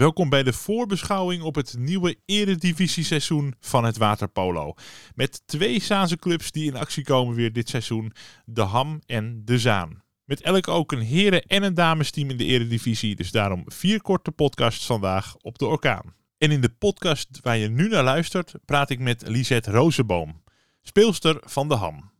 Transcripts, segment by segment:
Welkom bij de voorbeschouwing op het nieuwe eredivisie-seizoen van het waterpolo. Met twee Zaanse clubs die in actie komen weer dit seizoen, de Ham en de Zaan. Met elk ook een heren- en een damesteam in de eredivisie, dus daarom vier korte podcasts vandaag op de orkaan. En in de podcast waar je nu naar luistert, praat ik met Lisette Rozenboom, speelster van de Ham.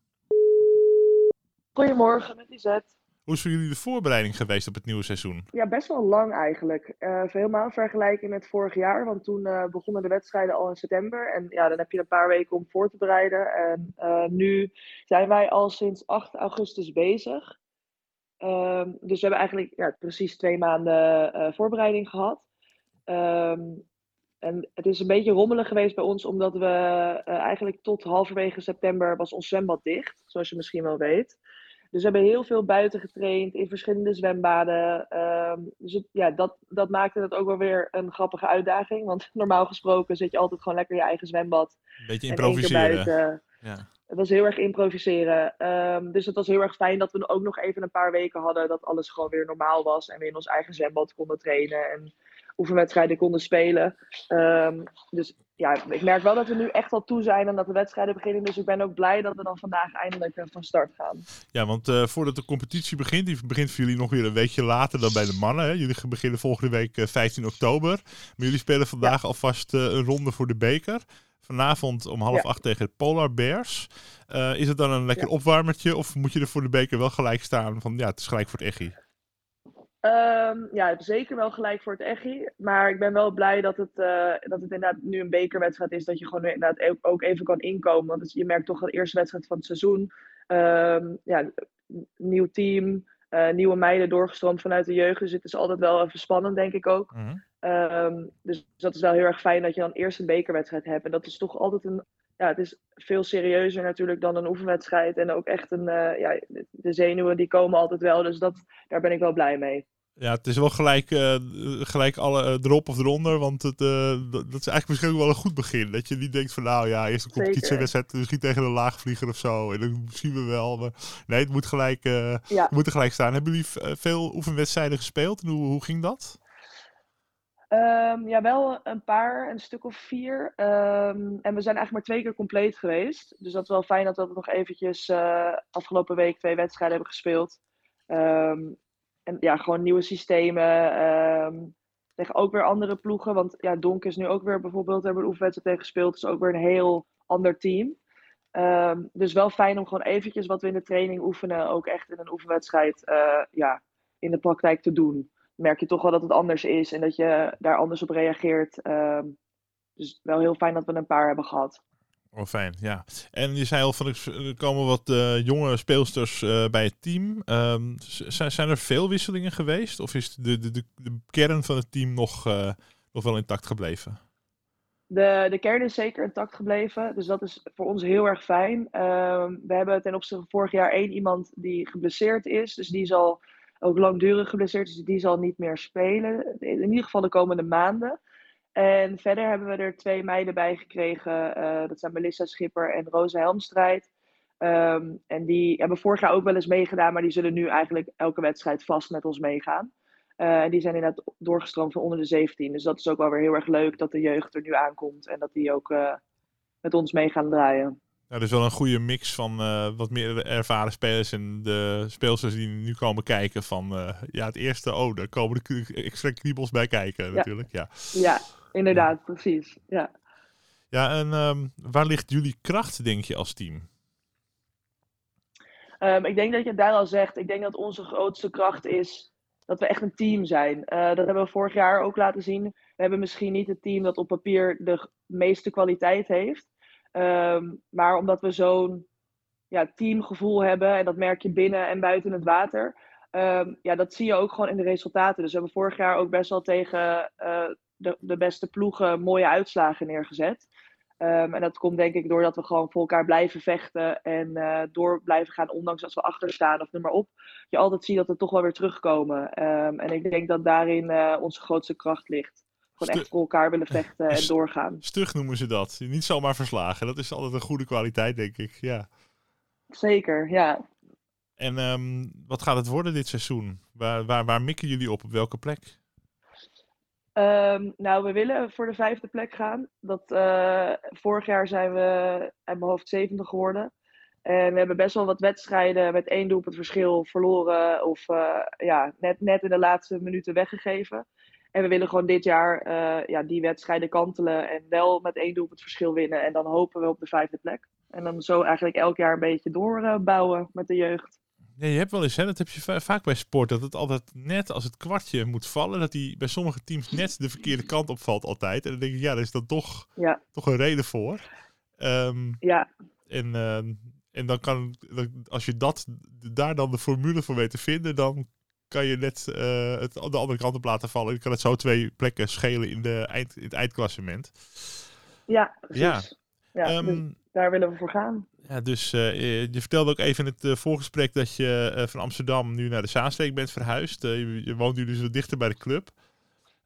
Goedemorgen, met Lisette. Hoe is voor jullie de voorbereiding geweest op het nieuwe seizoen? Ja, best wel lang eigenlijk. Uh, helemaal in vergelijking met vorig jaar, want toen uh, begonnen de wedstrijden al in september. En ja, dan heb je een paar weken om voor te bereiden. En uh, nu zijn wij al sinds 8 augustus bezig. Um, dus we hebben eigenlijk ja, precies twee maanden voorbereiding gehad. Um, en het is een beetje rommelig geweest bij ons, omdat we eigenlijk tot halverwege september was ons zwembad dicht, zoals je misschien wel weet. Dus we hebben heel veel buiten getraind in verschillende zwembaden. Um, dus ja, dat, dat maakte het ook wel weer een grappige uitdaging. Want normaal gesproken zit je altijd gewoon lekker in je eigen zwembad. Een beetje improviseren. Ja. Het was heel erg improviseren. Um, dus het was heel erg fijn dat we ook nog even een paar weken hadden dat alles gewoon weer normaal was. En we in ons eigen zwembad konden trainen en oefenwedstrijden konden spelen. Um, dus ja, ik merk wel dat we nu echt al toe zijn en dat de wedstrijden beginnen. Dus ik ben ook blij dat we dan vandaag eindelijk eh, van start gaan. Ja, want uh, voordat de competitie begint, die begint voor jullie nog weer een weekje later dan bij de mannen. Hè? Jullie beginnen volgende week uh, 15 oktober. Maar jullie spelen vandaag ja. alvast uh, een ronde voor de beker. Vanavond om half ja. acht tegen de Polar Bears. is het dan een lekker ja. opwarmertje of moet je er voor de beker wel gelijk staan van ja, het is gelijk voor het Echi? Um, ja, zeker wel gelijk voor het Echi. Maar ik ben wel blij dat het, uh, dat het inderdaad nu een bekerwedstrijd is. Dat je gewoon inderdaad ook even kan inkomen. Want je merkt toch dat de eerste wedstrijd van het seizoen. Um, ja, nieuw team, uh, nieuwe meiden doorgestroomd vanuit de jeugd. Dus het is altijd wel even spannend, denk ik ook. Mm -hmm. um, dus dat is wel heel erg fijn dat je dan eerst een bekerwedstrijd hebt. En dat is toch altijd een. Ja, het is veel serieuzer natuurlijk dan een oefenwedstrijd. En ook echt een. Uh, ja, de zenuwen die komen altijd wel. Dus dat, daar ben ik wel blij mee. Ja, het is wel gelijk, uh, gelijk alle uh, erop of eronder. Want het, dat is eigenlijk misschien wel een goed begin. Dat je niet denkt van nou ja, eerst een competitiewedstrijd misschien tegen een laagvlieger of zo. En dan zien we wel. Maar nee, het moet gelijk, ja. moet er gelijk staan. Hebben jullie veel oefenwedstrijden gespeeld? En hoe, hoe ging dat? Um, ja, wel een paar, een stuk of vier. Um, en we zijn eigenlijk maar twee keer compleet geweest. Dus dat is wel fijn dat we nog eventjes afgelopen week twee wedstrijden hebben gespeeld. Um, en ja, gewoon nieuwe systemen. Tegen ook weer andere ploegen. Want ja, Donk is nu ook weer bijvoorbeeld, hebben we een oefenwedstrijd tegen gespeeld. Dus ook weer een heel ander team. Dus wel fijn om gewoon eventjes wat we in de training oefenen, ook echt in een oefenwedstrijd uh, ja, in de praktijk te doen. Merk je toch wel dat het anders is en dat je daar anders op reageert. Um, dus wel heel fijn dat we een paar hebben gehad. Oh, fijn, ja. En je zei al van er komen wat uh, jonge speelsters uh, bij het team. Um, zijn er veel wisselingen geweest? Of is de, de, de, de kern van het team nog, uh, nog wel intact gebleven? De, de kern is zeker intact gebleven. Dus dat is voor ons heel erg fijn. Um, we hebben ten opzichte van vorig jaar één iemand die geblesseerd is. Dus die zal ook langdurig geblesseerd. Dus die zal niet meer spelen. In ieder geval de komende maanden. En verder hebben we er twee meiden bij gekregen. Uh, dat zijn Melissa Schipper en Rosa Helmstrijd. Um, en die hebben vorig jaar ook wel eens meegedaan, maar die zullen nu eigenlijk elke wedstrijd vast met ons meegaan. Uh, en die zijn inderdaad doorgestroomd van onder de 17. Dus dat is ook wel weer heel erg leuk dat de jeugd er nu aankomt en dat die ook uh, met ons mee gaan draaien. Ja, dus wel een goede mix van uh, wat meer ervaren spelers en de speelsters die nu komen kijken van uh, ja, het eerste, oh, daar komen de extra kriebels bij kijken ja. natuurlijk. Ja, ja inderdaad, ja. precies. Ja, ja en um, waar ligt jullie kracht, denk je, als team? Um, ik denk dat je het daar al zegt. Ik denk dat onze grootste kracht is dat we echt een team zijn. Uh, dat hebben we vorig jaar ook laten zien. We hebben misschien niet het team dat op papier de meeste kwaliteit heeft. Um, maar omdat we zo'n ja, teamgevoel hebben, en dat merk je binnen en buiten het water, um, ja, dat zie je ook gewoon in de resultaten. Dus we hebben vorig jaar ook best wel tegen uh, de, de beste ploegen mooie uitslagen neergezet. Um, en dat komt denk ik doordat we gewoon voor elkaar blijven vechten en uh, door blijven gaan, ondanks dat we achter staan of noem maar op. Je altijd ziet dat we toch wel weer terugkomen. en ik denk dat daarin uh, onze grootste kracht ligt. Gewoon echt voor elkaar willen vechten en doorgaan. Stug noemen ze dat. Niet zomaar verslagen. Dat is altijd een goede kwaliteit, denk ik. Ja. Zeker, ja. En um, wat gaat het worden dit seizoen? Waar, waar, waar mikken jullie op? Op welke plek? Ehm, nou, we willen voor de vijfde plek gaan. Dat, uh, vorig jaar zijn we uit mijn hoofd zevende geworden. En we hebben best wel wat wedstrijden met één doelpunt verschil verloren. Of uh, ja, net, net in de laatste minuten weggegeven. En we willen gewoon dit jaar uh, ja, die wedstrijden kantelen. En wel met één doelpunt verschil winnen. En dan hopen we op de vijfde plek. En dan zo eigenlijk elk jaar een beetje doorbouwen met de jeugd. Ja, je hebt wel eens, hè, dat heb je vaak bij sport, dat het altijd net als het kwartje moet vallen, dat die bij sommige teams net de verkeerde kant opvalt altijd. En dan denk ik, ja, daar is dan toch, ja. toch een reden voor. Um, ja. En, uh, en dan kan, als je dat, daar dan de formule voor weet te vinden, dan kan je net uh, het de andere kant op laten vallen. Je kan het zo twee plekken schelen in, de eind, in het eindklassement. Ja, precies. Ja. ja um, dus daar willen we voor gaan. Ja, dus uh, je vertelde ook even in het uh, voorgesprek dat je van Amsterdam nu naar de Zaanstreek bent verhuisd. Je, je, woont nu dus wat dichter bij de club.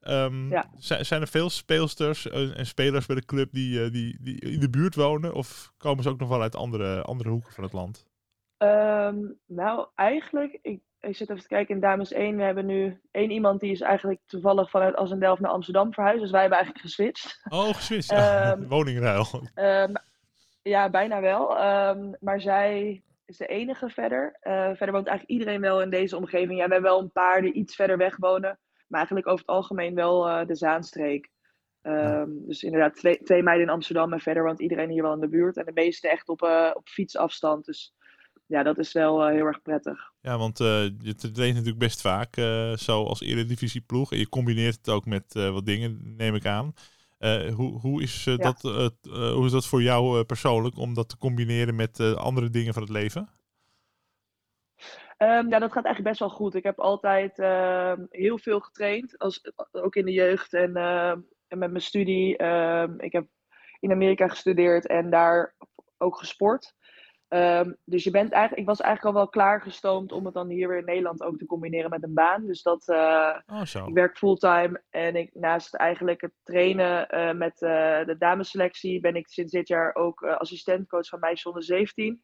Um, ja. Zijn er veel speelsters en spelers bij de club die, die, die in de buurt wonen? Of komen ze ook nog wel uit andere, andere hoeken van het land? Um, nou, eigenlijk, ik, ik zit even te kijken in Dames 1. We hebben nu één iemand die is eigenlijk toevallig vanuit Assendelft naar Amsterdam verhuisd. Dus wij hebben eigenlijk geswitcht. Oh, geswitcht. Um, Woningruil. Um, ja, bijna wel. Um, maar zij is de enige verder. Uh, verder woont eigenlijk iedereen wel in deze omgeving. Ja, we hebben wel een paar die iets verder weg wonen. Maar eigenlijk over het algemeen wel uh, de Zaanstreek. Ja. Dus inderdaad, twee, twee meiden in Amsterdam en verder woont iedereen hier wel in de buurt. En de meeste echt op, uh, op fietsafstand. Dus ja, dat is wel heel erg prettig. Ja, want je traint natuurlijk best vaak zo als eredivisie ploeg. En je combineert het ook met wat dingen, neem ik aan. Uh, hoe, hoe, is, ja. dat, uh, hoe is dat voor jou persoonlijk om dat te combineren met andere dingen van het leven? Um, ja, dat gaat eigenlijk best wel goed. Ik heb altijd ehm, heel veel getraind, als, ook in de jeugd en, en met mijn studie. Ehm, ik heb in Amerika gestudeerd en daar ook gesport. Um, dus je bent eigenlijk, ik was eigenlijk al wel klaargestoomd om het dan hier weer in Nederland ook te combineren met een baan. Dus dat, uh, oh, ik werk fulltime en ik, naast eigenlijk het trainen uh, met uh, de damesselectie ben ik sinds dit jaar ook assistentcoach van meisjes onder 17.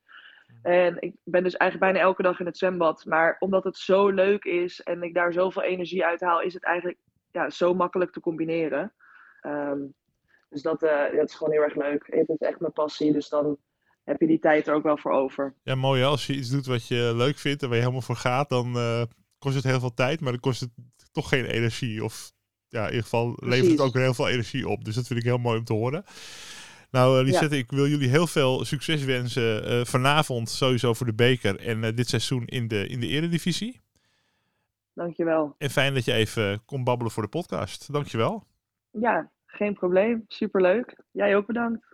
En ik ben dus eigenlijk bijna elke dag in het zwembad. Maar omdat het zo leuk is en ik daar zoveel energie uit haal, is het eigenlijk ja, zo makkelijk te combineren. Um, dus dat, dat is gewoon heel erg leuk. Het is echt mijn passie, dus dan heb je die tijd er ook wel voor over. Ja, mooi. Als je iets doet wat je leuk vindt en waar je helemaal voor gaat, dan uh, kost het heel veel tijd, maar dan kost het toch geen energie. Of ja, in ieder geval Precies. levert het ook weer heel veel energie op. Dus dat vind ik heel mooi om te horen. Nou, uh, Lisette, ja. ik wil jullie heel veel succes wensen uh, vanavond sowieso voor de beker en dit seizoen in de, in de eredivisie. Dankjewel. En fijn dat je even kon babbelen voor de podcast. Dankjewel. Ja, geen probleem. Superleuk. Jij ook bedankt.